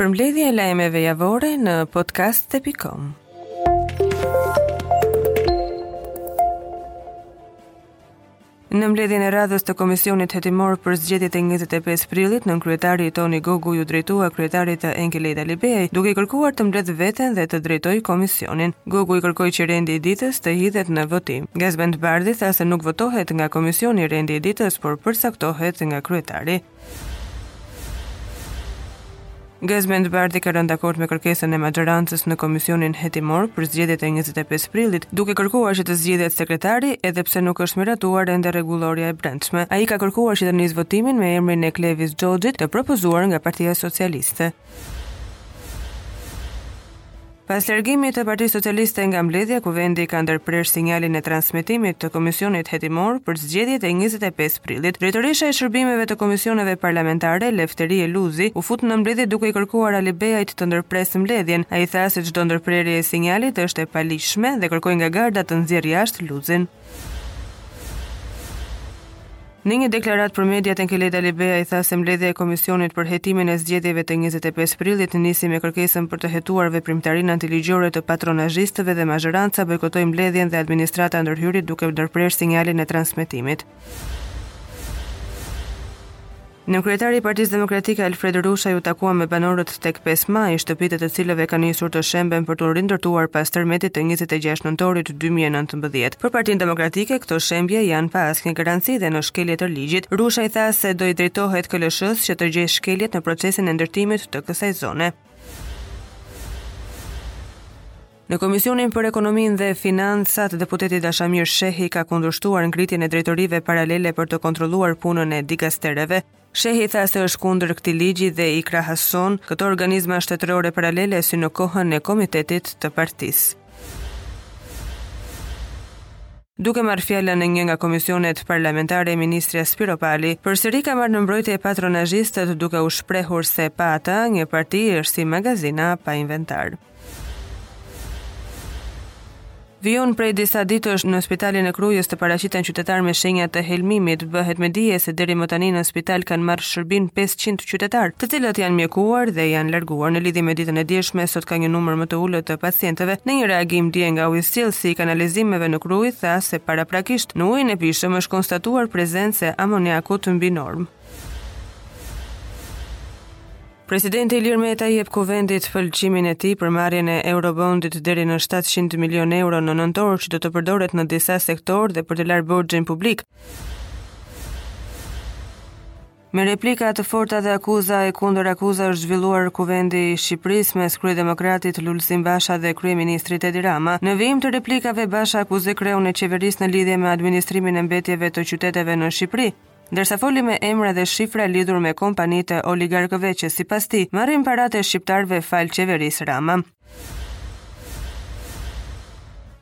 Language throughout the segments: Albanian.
Përmbledhja e lajmeve javore në podcast.com. Në mbledhjen e radhës të Komisionit Hetimor për zgjedhjet e 25 prillit, nënkryetari Toni Gogu iu drejtua kryetarit Enkelejd Alibeaj, duke i kërkuar të mbledhë veten dhe të drejtojë komisionin. Gogu i kërkoi që rendi i ditës të hidhet në votim. Gazment Bardhi tha se nuk votohet nga komisioni rendi i ditës, por përcaktohet nga kryetari. Gazment Bardhi ka rënë dakord me kërkesën e maxhorancës në komisionin hetimor për zgjedhjet e 25 prillit, duke kërkuar që të zgjidhet sekretari, edhe pse nuk është miratuar ende rregullorja e brendshme. Ai ka kërkuar që të nisë votimin me emrin e Klevis Xhoxhit, të propozuar nga Partia Socialiste. Pas largimit të Partisë Socialiste nga mbledhja, Kuvendi ka ndërprerë sinjalin e transmetimit të Komisionit Hetimor për zgjedhjet e njëzet e pesë prillit. Drejtoresha e Shërbimeve të Komisioneve Parlamentare, Lefteri Luzi, u fut në mbledhje duke i kërkuar Alibeajt të ndërpresë mbledhjen. Ai tha se çdo ndërprerje e sinjalit është e paligjshme dhe kërkoi nga Garda të nxjerrë jashtë Luzin. Në një deklaratë për mediat Enkelejd Alibeaj tha se mbledhja e Komisionit për hetimin e zgjedhjeve të 25 prillit nisi me kërkesën për të hetuar veprimtarinë antiligjore të patronazhistëve dhe mazhoranca bojkotoi mbledhjen dhe administrata ndërhyri duke ndërprerë sinjalin e transmetimit. Nënkryetari i Partisë Demokratike Alfred Rushaj u takua me banorët tek Pesë Maji, shtëpitë e të cilëve kanë nisur të shemben për t'u rindërtuar pas tërmetit të njëzet e gjashtë nëntorit dy mijë e nëntëmbëdhjetë. Për Partinë Demokratike këto shembje janë pa asnjë garanci dhe në shkelje të ligjit. Rushaj tha se do i drejtohet KLSH-së që të gjejë shkeljet në procesin e ndërtimit të kësaj zone. Në Komisionin për Ekonominë dhe Financat, deputeti Dashamir Shehi ka kundërshtuar ngritjen e drejtorive paralele për të kontrolluar punën e dikastereve. Shehi tha se është kundër këtij ligji dhe i krahason këto organizma shtetërore paralele si në kohën e komitetit të partisë. Duke marrë fjalën në një nga komisionet parlamentare, ministrja Spiropali përsëri ka marrë në mbrojtje patronazhistët duke u shprehur se pa ata një parti është si magazina pa inventar. Vijon prej disa ditësh në spitalin e Krujës të paraqiten qytetarë me shenja të helmimit. Bëhet me dije se deri më tani në spital kanë marrë shërbim 500 qytetarë, të cilët janë mjekuar dhe janë larguar. Në lidhje me ditën e djeshme, sot ka një numër më të ulët të pacientëve. Në një reagim dje nga ujësjellësi i kanalizimeve në Krujë tha se paraprakisht në ujin e pijshëm është konstatuar prezencë e amoniakut mbi normë. Presidenti Ilir Meta i jep Kuvendit pëlqimin e tij për marrjen e Eurobondit deri në 700 milionë euro në nëntor që do të përdoret në disa sektorë dhe për të larë borxhin publik. Me replika të forta dhe akuza e kundërakuza është zhvilluar Kuvendi i Shqipërisë mes kryedemokratit Lulzim Basha dhe kryeministrit Edi Rama. Në vijim të replikave Basha akuzoi kreun e qeverisë në lidhje me administrimin e mbetjeve të qyteteve në Shqipëri. Ndërsa foli me emra dhe shifra lidhur me kompanitë e oligarkëve që sipas tij marrin paratë e shqiptarëve falë qeverisë Rama.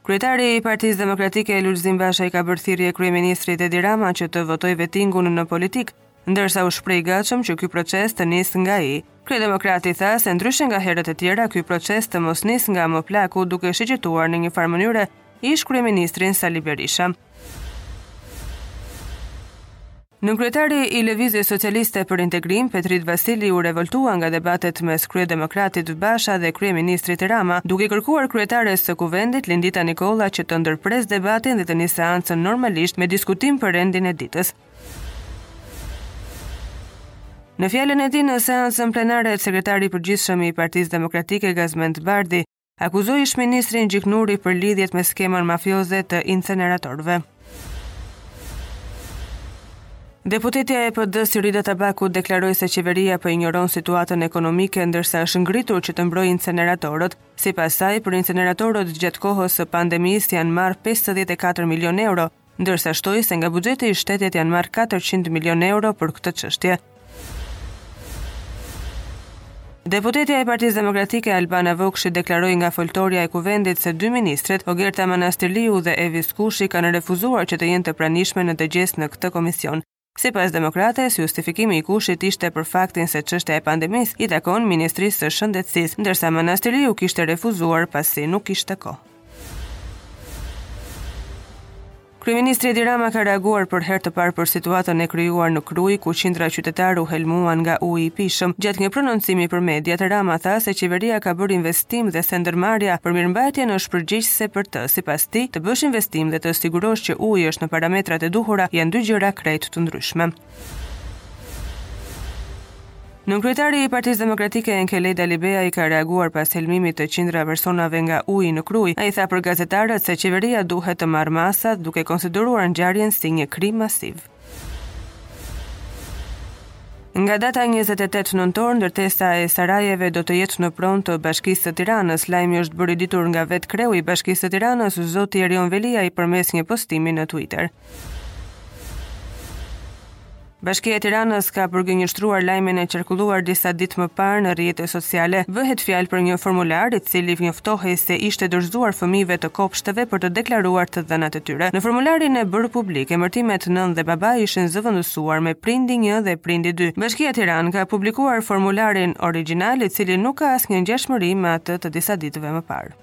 Kryetari i Partisë Demokratike Lulzim Basha i ka bërë thirrje kryeministrit Edi Rama që të votojë vetingun në politikë, ndërsa u shpreh i gatshëm që ky proces të nisë nga ai. Kryedemokrati tha se ndryshe nga herët e tjera, ky proces të mos nisë nga më plaku duke shigjetuar në një farë mënyre ish-kryeministrin Sali Berisha. Nënkryetari i Lëvizjes Socialiste për Integrim, Petrit Vasili u revoltua nga debatet mes kryedemokratit Basha dhe kryeministrit Rama, duke i kërkuar kryetares së Kuvendit, Lindita Nikolla që të ndërpresë debatin dhe të nisë seancën normalisht me diskutim për rendin e ditës. Në fjalën e tij në seancën plenare, sekretari i përgjithshëm i Partisë Demokratike Gazment Bardhi, akuzoi ish-ministrin Gjiknuri për lidhjet me skemën mafioze të inceneratorëve. Deputetja e PD-së Jorida Tabaku deklaroi se qeveria po injoron situatën ekonomike ndërsa është ngritur që të mbrojë inceneratorët. Sipas saj, për inceneratorët gjatë kohës së pandemisë janë marrë 54 milionë euro, ndërsa shtoi se nga buxheti i shtetit janë marrë katërqind milionë euro për këtë çështje. Deputetja e Partisë Demokratike Albana Vokshi deklaroi nga foltorja e Kuvendit se dy ministret, Ogerta Manastirliu dhe Evis Kushi, kanë refuzuar që të jenë të pranishme në dëgjesë në këtë komision. Sipas demokrates, justifikimi i Kushit ishte për faktin se çështja e pandemisë i takon Ministrisë së Shëndetësisë, ndërsa Manastirliu kishte refuzuar pasi nuk kishte kohë. Kryeministri Edi Rama ka reaguar për herë të parë për situatën e krijuar në Krujë, ku qindra qytetarë u helmuan nga uji i pijshëm. Gjatë një prononcimi për mediat, Rama tha se qeveria ka bërë investim dhe se ndërmarrja për mirëmbajtjen është përgjegjëse për të, sipas tij, të bësh investim dhe të sigurosh që uji është në parametrat e duhura, janë dy gjëra krejt të ndryshme. Nënkryetari i Partisë Demokratike Enkelejd Alibeaj ka reaguar pas helmimit të qindra personave nga uji në Krujë. Ai tha për gazetarët se qeveria duhet të marrë masa duke e konsideruar ngjarjen si një krim masiv. Nga data njëzet e tetë nëntor, ndërtesa e Sarajeve do të jetë në pronë të Bashkisë së Tiranës. Lajmi është bërë i ditur nga vetë kreu i Bashkisë së Tiranës, zoti Erion Veliaj përmes një postimi në Twitter. Bashkia e Tiranës ka përgënjeshtruar lajmin e qarkulluar disa ditë më parë në rrjete sociale. Bëhet fjalë për një formular i cili njoftohej se ishte dorëzuar fëmijëve të kopshteve për të deklaruar të dhënat tyre. Në formularin e bërë publik, emërtimet nënë dhe baba ishin zëvendësuar me prindi një dhe prindi dy. Bashkia Tiranë ka publikuar formularin origjinal, i cili nuk ka asnjë ngjashmëri me atë të disa ditëve më parë.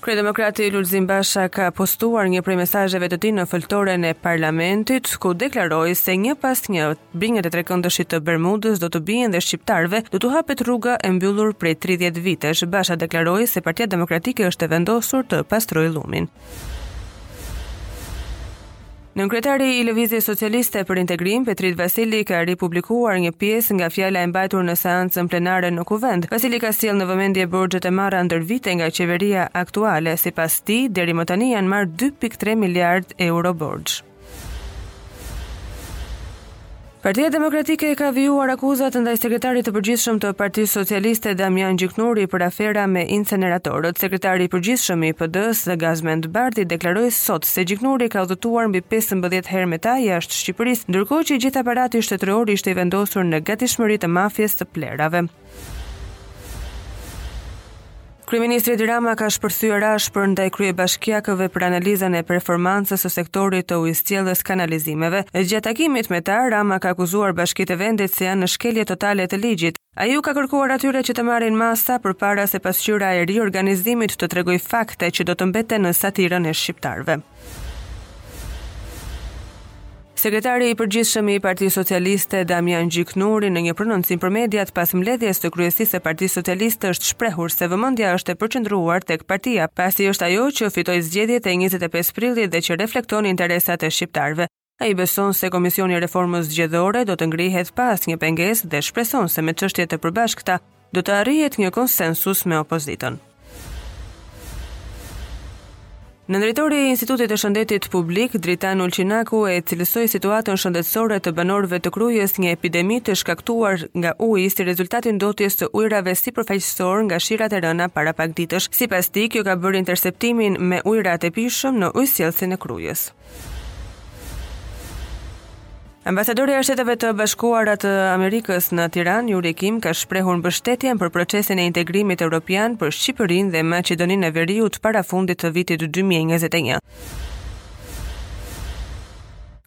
Kryedemokrati Lulzim Basha ka postuar një prej mesazheve të tij në foltoren e Parlamentit, ku deklaroi se një pas një Brinjët e trekëndëshit të Bermudës do të bien dhe shqiptarëve do t'u hapet rruga e mbyllur prej tridhjetë vitesh, Basha deklaroi se Partia Demokratike është e vendosur të pastrojë llumin. Nënkryetari i Lëvizjes Socialiste për Integrim, Petrit Vasili ka ripublikuar një pjesë nga fjala e mbajtur në seancën plenare në Kuvend. Vasili ka sjellë në vëmendje borxhet e marra ndër vite nga qeveria aktuale, sipas tij, deri më tani janë marrë 2.3 miliard euro borxh. Partia Demokratike ka vijuar akuzat ndaj sekretarit të përgjithshëm të Partisë Socialiste Damian Gjiknuri për afera me inceneratorët. Sekretari i përgjithshëm i PD-së dhe Gazmend Bardhi deklaroi sot se Gjiknuri ka udhëtuar mbi 15 herë me ta jashtë Shqipërisë, ndërkohë që gjithë aparati shtetëror ishte i vendosur në gatishmëri të mafies së plehrave. Kryeministri Edi Rama ka shpërthyer ashpër ndaj kryebashkiakëve për analizën e performancës së sektorit të ujësjellës kanalizimeve. E gjatë takimit me ta, Rama ka akuzuar bashkitë e vendit se janë në shkelje totale të ligjit. Ai u ka kërkuar atyre që të marrin masa përpara se pasqyra e riorganizimit të tregojë fakte që do të mbeten në satirën e shqiptarëve. Sekretari i përgjithshëm i Partisë Socialiste, Damian Gjiknuri, në një prononcim për mediat pas mbledhjes së kryesisë së Partisë Socialiste është shprehur se vëmendja është e përqendruar tek partia, pasi është ajo që fitoi zgjedhjet e 25 prillit dhe që reflekton interesat e shqiptarëve. Ai beson se Komisioni i Reformës Zgjedhore do të ngrihet pa asnjë pengesë dhe shpreson se me çështje të përbashkëta do të arrihet një konsensus me opozitën. Nëndrejtori i Institutit të Shëndetit Publik, Dritan Ulqinaku e cilësoi situatën shëndetësore të banorëve të Krujës një epidemi të shkaktuar nga uji si rezultat i ndotjes të ujërave sipërfaqësore nga shirat e rëna para pak ditësh. Sipas tij, kjo ka bërë interceptimin me ujërat e pijshëm në ujësjellësin e Krujës. Ambasadorja e Shteteve të Bashkuara të Amerikës në Tiranë, Yuri Kim, ka shprehur mbështetjen për procesin e integrimit evropian për Shqipërinë dhe Maqedoninë e Veriut para fundit të vitit 2021.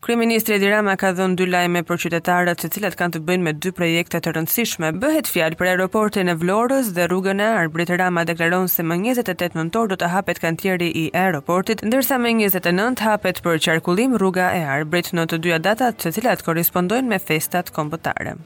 Kryeministri Edi Rama ka dhënë dy lajme për qytetarët, të cilat kanë të bëjnë me dy projekte të rëndësishme. Bëhet fjalë për aeroportin e Vlorës dhe rrugën e Arbrit. Rama deklaron se më 28 nëntor do të hapet kantieri i aeroportit, ndërsa më 29 hapet për qarkullim rruga e Arbrit në të dyja datat, të cilat korrespondojnë me festat kombëtare.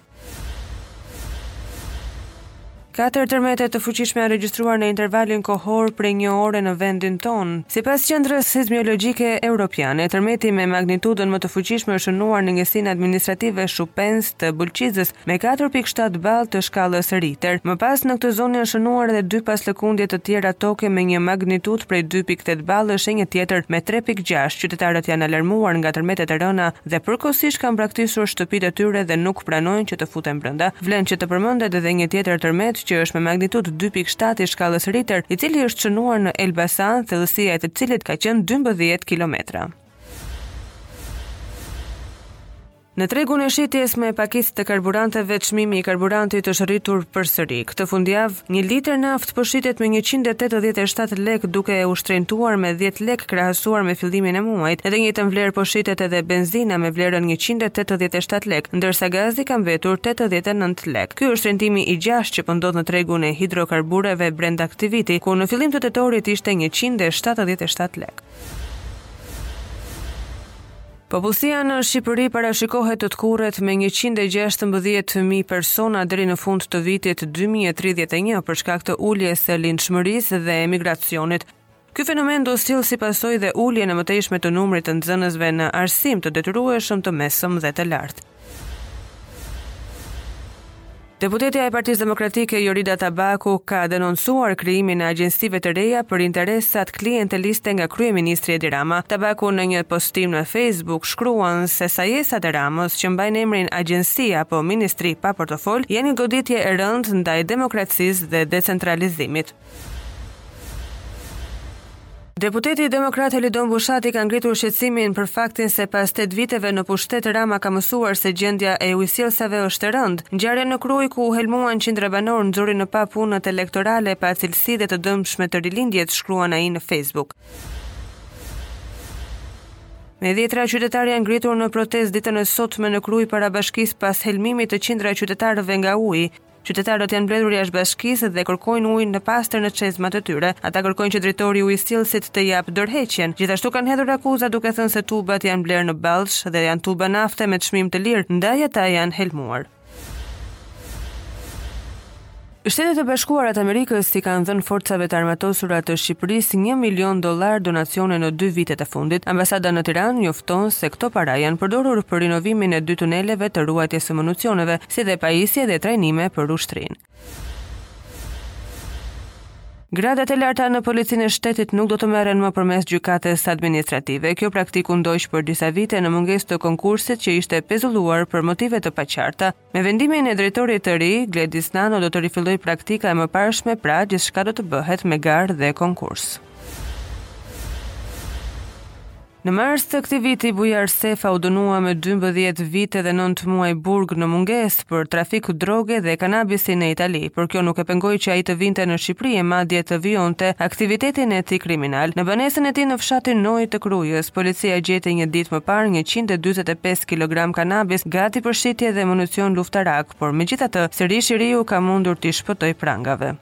Katër tërmete të fuqishme janë regjistruar në intervalin kohor prej një ore në vendin tonë. Sipas Qendrës Sizmiologjike Europiane, tërmeti me magnitudën më të fuqishme është shënuar në njësinë administrative Shupenzë të Bulqizës me 4.7 ballë të shkallës Richter. Më pas në këtë zonë janë shënuar edhe dy paslëkundje të tjera toke me një magnitudë prej dy pikë tetë ballësh e një tjetër me tre pikë gjashtë. Qytetarët janë alarmuar nga tërmetet e rëna dhe përkohësisht kanë braktisur shtëpitë e tyre dhe nuk pranojnë që të futen brenda. Vlen që të përmendet edhe një tjetër tërmet që është me magnitudë dy pikë shtatë i shkallës Richter, i cili është shënuar në Elbasan, thellësia e të cilit ka qenë dymbëdhjetë kilometra. Në tregun e shitjes me pakicë të karburanteve, çmimi i karburantit është rritur përsëri. Këtë fundjavë, Një litër naftë po shitet me njëqind e tetëdhjetë e shtatë lekë duke u shtrenjtuar me dhjetë lekë krahasuar me fillimin e muajit. Në të njëjtën vlerë po shitet edhe benzina me vlerën njëqind e tetëdhjetë e shtatë lekë, ndërsa gazi ka mbetur tetëdhjetë e nëntë lekë. Ky është shtrenjtimi i gjashtë që po ndodh në tregun e hidrokarbureve brenda këtij viti, ku në fillim të tetorit ishte njëqind e shtatëdhjetë e shtatë lekë. Popullsia në Shqipëri parashikohet të tkurret me njëqind e gjashtëmbëdhjetë mijë persona deri në fund të vitit dy mijë e tridhjetë e një për shkak të uljes së lindshmërisë dhe emigracionit. Ky fenomen do sjellë si pasojë dhe uljen e mëtejshme të numrit të nxënësve në arsim të detyrueshëm të mesëm dhe të lartë. Deputetja e Partisë Demokratike Jorida Tabaku ka denoncuar krijimin e agjensive të reja për interesat klienteliste nga kryeministri Edi Rama. Tabaku në një postim në Facebook shkruan se sajesat e Ramës që mbajnë emrin agjensi apo ministri pa portofol janë një goditje e rëndë ndaj demokracisë dhe decentralizimit. Deputeti demokrat Helidon Bushati ka ngritur shqetësimin për faktin se pas 8 viteve në pushtet Rama ka mësuar se gjendja e ujësjellësave është e rëndë. Ngjarja në Krujë ku u helmuan qindra banorë nxori në pah punët elektorale, pa cilësi dhe të dëmshme të Rilindjes, shkruan ai në Facebook. Me dhjetra qytetarë janë ngritur në protestë ditën e sotme në Krujë para bashkisë pas helmimit të qindra qytetarëve nga uji. Qytetarët janë mbledhur jashtë bashkisë dhe kërkojnë ujë të pastër në çezmat e tyre. Ata kërkojnë që drejtori i ujësjellësit të japë dorëheqjen. Gjithashtu kanë hedhur akuza duke thënë se tubat janë blerë në Ballsh dhe janë tuba nafte me çmim të lirë, ndaj ata janë helmuar. Shtetet e Bashkuara të Amerikës i kanë dhënë forcave të armatosura të Shqipërisë 1 milion dollarë donacione në dy vitet e fundit. Ambasada në Tiranë njofton se këto para janë përdorur për rinovimin e dy tuneleve të ruajtjes së municioneve, si dhe pajisje dhe trajnime për ushtrinë. Gradat e larta në Policinë e Shtetit nuk do të merren më përmes gjykatës administrative. Kjo praktikë u ndoq për disa vite në mungesë të konkursit që ishte pezulluar për motive të paqarta. Me vendimin e drejtorit të ri, Gledis Nano do të rifillojë praktika e mëparshme, pra gjithçka do të bëhet me garë dhe konkurs. Në mars të këtij viti, Bujar Sefa u dënua me dymbëdhjetë vite dhe nëntë muaj burg në mungesë për trafik droge dhe kanabisi në Itali, por kjo nuk e pengoi që ai të vinte në Shqipëri e madje të vijonte aktivitetin e tij kriminal. Në banesën e tij në fshatin Noi të Krujës, policia gjeti një ditë më parë njëqind e dyzet e pesë kilogramë kanabis gati për shitje dhe municion luftarak, por megjithatë, sërish i riu ka mundur t'i shpëtojë prangave.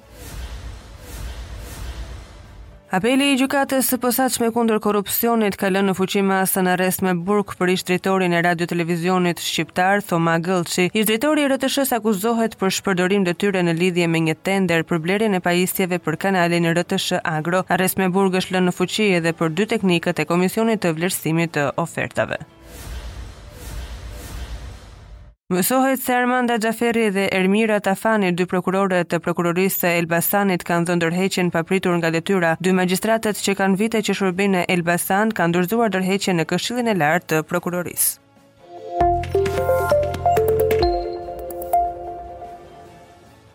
Apeli i Gjykatës së Posaçme kundër Korrupsionit ka lënë në fuqi masën arrest me burg për ish-drejtorin e Radio-Televizionit Shqiptar, Thoma Gëllçi. Ish-drejtori i RTSH-së akuzohet për shpërdorim detyre në lidhje me një tender për blerjen e pajisjeve për kanalin RTSH Agro. Arrest me burg është lënë në fuqi edhe për dy teknikët e Komisionit të Vlerësimit të Ofertave. Mësohet se Armanda Xhaferi dhe Ermira Tafani, dy prokurore të Prokurorisë të Elbasanit, kanë dhënë dorëheqjen papritur nga detyra. Dy magjistratet që kanë vite që shërbejnë në Elbasan, kanë dorëzuar dorëheqjen në Këshillin e Lartë të Prokurorisë.